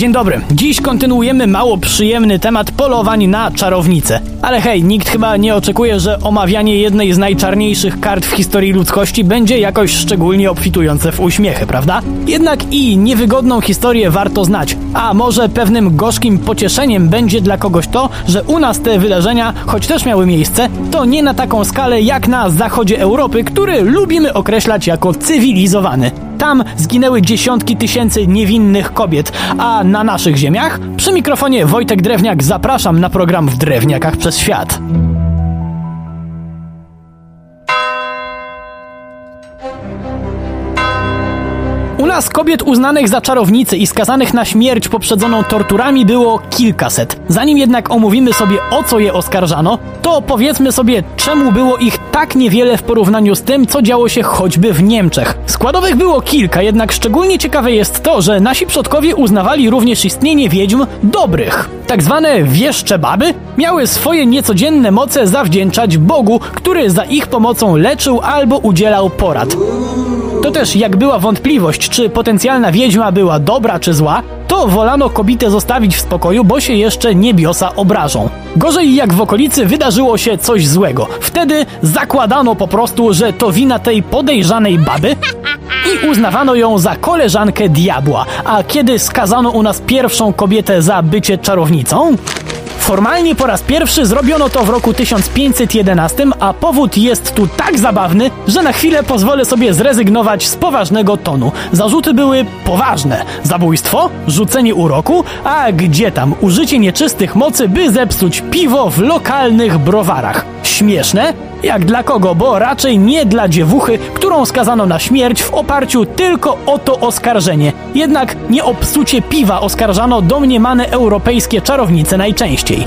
Dzień dobry. Dziś kontynuujemy mało przyjemny temat polowań na czarownice. Ale hej, nikt chyba nie oczekuje, że omawianie jednej z najczarniejszych kart w historii ludzkości będzie jakoś szczególnie obfitujące w uśmiechy, prawda? Jednak i niewygodną historię warto znać. A może pewnym gorzkim pocieszeniem będzie dla kogoś to, że u nas te wydarzenia, choć też miały miejsce, to nie na taką skalę jak na zachodzie Europy, który lubimy określać jako cywilizowany. Tam zginęły dziesiątki tysięcy niewinnych kobiet, a na naszych ziemiach? Przy mikrofonie Wojtek Drewniak zapraszam na program w Drewniakach przez świat. Nas kobiet uznanych za czarownicy i skazanych na śmierć poprzedzoną torturami było kilkaset. Zanim jednak omówimy sobie o co je oskarżano, to powiedzmy sobie czemu było ich tak niewiele w porównaniu z tym, co działo się choćby w Niemczech. Składowych było kilka, jednak szczególnie ciekawe jest to, że nasi przodkowie uznawali również istnienie wiedźm dobrych. Tak zwane wieszcze baby miały swoje niecodzienne moce zawdzięczać Bogu, który za ich pomocą leczył albo udzielał porad. To też jak była wątpliwość, czy potencjalna wiedźma była dobra czy zła, to wolano kobietę zostawić w spokoju, bo się jeszcze niebiosa obrażą. Gorzej jak w okolicy wydarzyło się coś złego. Wtedy zakładano po prostu, że to wina tej podejrzanej baby i uznawano ją za koleżankę diabła. A kiedy skazano u nas pierwszą kobietę za bycie czarownicą? Formalnie po raz pierwszy zrobiono to w roku 1511, a powód jest tu tak zabawny, że na chwilę pozwolę sobie zrezygnować z poważnego tonu. Zarzuty były poważne. Zabójstwo, rzucenie uroku, a gdzie tam użycie nieczystych mocy, by zepsuć piwo w lokalnych browarach. Śmieszne? Jak dla kogo, bo raczej nie dla dziewuchy, którą skazano na śmierć w oparciu tylko o to oskarżenie. Jednak nie o psucie piwa oskarżano domniemane europejskie czarownice najczęściej.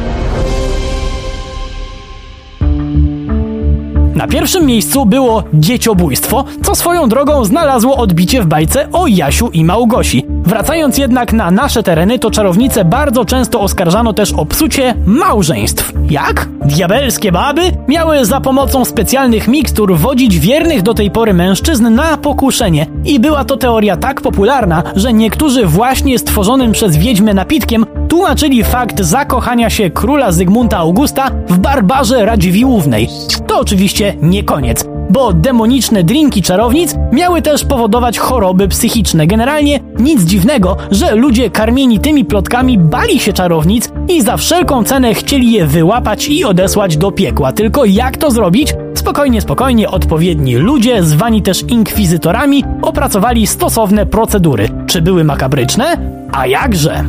Na pierwszym miejscu było dzieciobójstwo, co swoją drogą znalazło odbicie w bajce o Jasiu i Małgosi. Wracając jednak na nasze tereny, to czarownice bardzo często oskarżano też o psucie małżeństw. Jak? Diabelskie baby miały za pomocą specjalnych mikstur wodzić wiernych do tej pory mężczyzn na pokuszenie. I była to teoria tak popularna, że niektórzy właśnie stworzonym przez wiedźmę napitkiem tłumaczyli fakt zakochania się króla Zygmunta Augusta w barbarze Radziwiłłównej. To oczywiście nie koniec bo demoniczne drinki czarownic miały też powodować choroby psychiczne. Generalnie nic dziwnego, że ludzie karmieni tymi plotkami bali się czarownic i za wszelką cenę chcieli je wyłapać i odesłać do piekła. Tylko jak to zrobić? Spokojnie, spokojnie, odpowiedni ludzie, zwani też inkwizytorami, opracowali stosowne procedury. Czy były makabryczne? A jakże?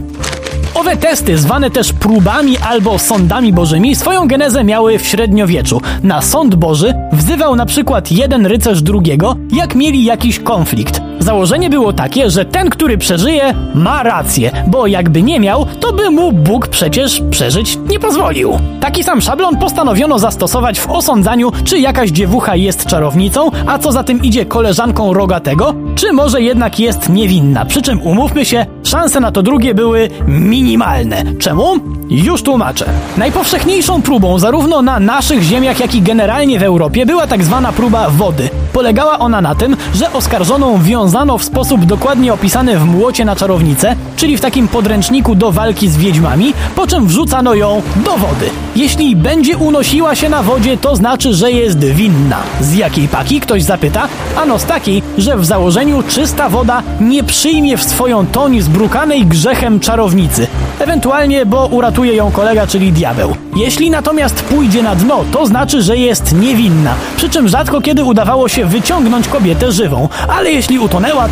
Owe testy, zwane też próbami albo sądami bożymi, swoją genezę miały w średniowieczu. Na sąd boży wzywał na przykład jeden rycerz drugiego, jak mieli jakiś konflikt. Założenie było takie, że ten, który przeżyje, ma rację, bo jakby nie miał, to by mu Bóg przecież przeżyć nie pozwolił. Taki sam szablon postanowiono zastosować w osądzaniu, czy jakaś dziewucha jest czarownicą, a co za tym idzie koleżanką rogatego, czy może jednak jest niewinna. Przy czym umówmy się, szanse na to drugie były minimalne. Czemu? Już tłumaczę. Najpowszechniejszą próbą zarówno na naszych ziemiach, jak i generalnie w Europie była tak zwana próba wody. Polegała ona na tym, że oskarżoną wiązano w sposób dokładnie opisany w młocie na czarownicę, czyli w takim podręczniku do walki z wiedźmami, po czym wrzucano ją do wody. Jeśli będzie unosiła się na wodzie, to znaczy, że jest winna. Z jakiej paki? Ktoś zapyta. Ano z takiej, że w założeniu czysta woda nie przyjmie w swoją toń zbrukanej grzechem czarownicy. Ewentualnie, bo uratuje ją kolega, czyli diabeł. Jeśli natomiast pójdzie na dno, to znaczy, że jest niewinna. Przy czym rzadko kiedy udawało się wyciągnąć kobietę żywą. Ale jeśli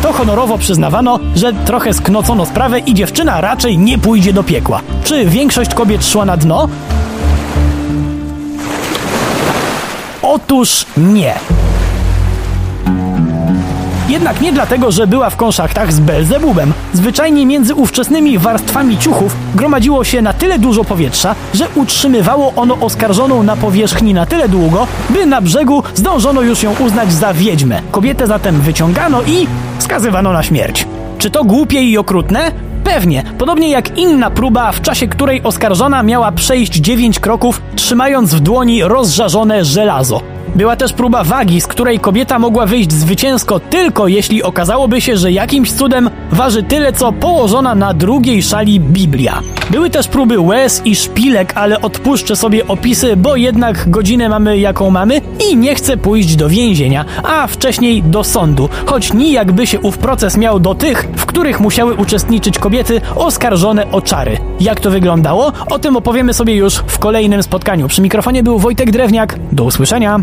to honorowo przyznawano, że trochę sknocono sprawę i dziewczyna raczej nie pójdzie do piekła. Czy większość kobiet szła na dno? Otóż nie. Jednak nie dlatego, że była w konszachtach z Belzebubem. Zwyczajnie między ówczesnymi warstwami ciuchów gromadziło się na tyle dużo powietrza, że utrzymywało ono oskarżoną na powierzchni na tyle długo, by na brzegu zdążono już ją uznać za wiedźmę. Kobietę zatem wyciągano i skazywano na śmierć. Czy to głupie i okrutne? Pewnie, podobnie jak inna próba, w czasie której oskarżona miała przejść dziewięć kroków, trzymając w dłoni rozżarzone żelazo. Była też próba wagi, z której kobieta mogła wyjść zwycięsko tylko jeśli okazałoby się, że jakimś cudem waży tyle co położona na drugiej szali Biblia. Były też próby łez i szpilek, ale odpuszczę sobie opisy, bo jednak godzinę mamy jaką mamy i nie chcę pójść do więzienia, a wcześniej do sądu, choć nijak by się ów proces miał do tych, w których musiały uczestniczyć kobiety oskarżone o czary. Jak to wyglądało? O tym opowiemy sobie już w kolejnym spotkaniu. Przy mikrofonie był Wojtek Drewniak. Do usłyszenia.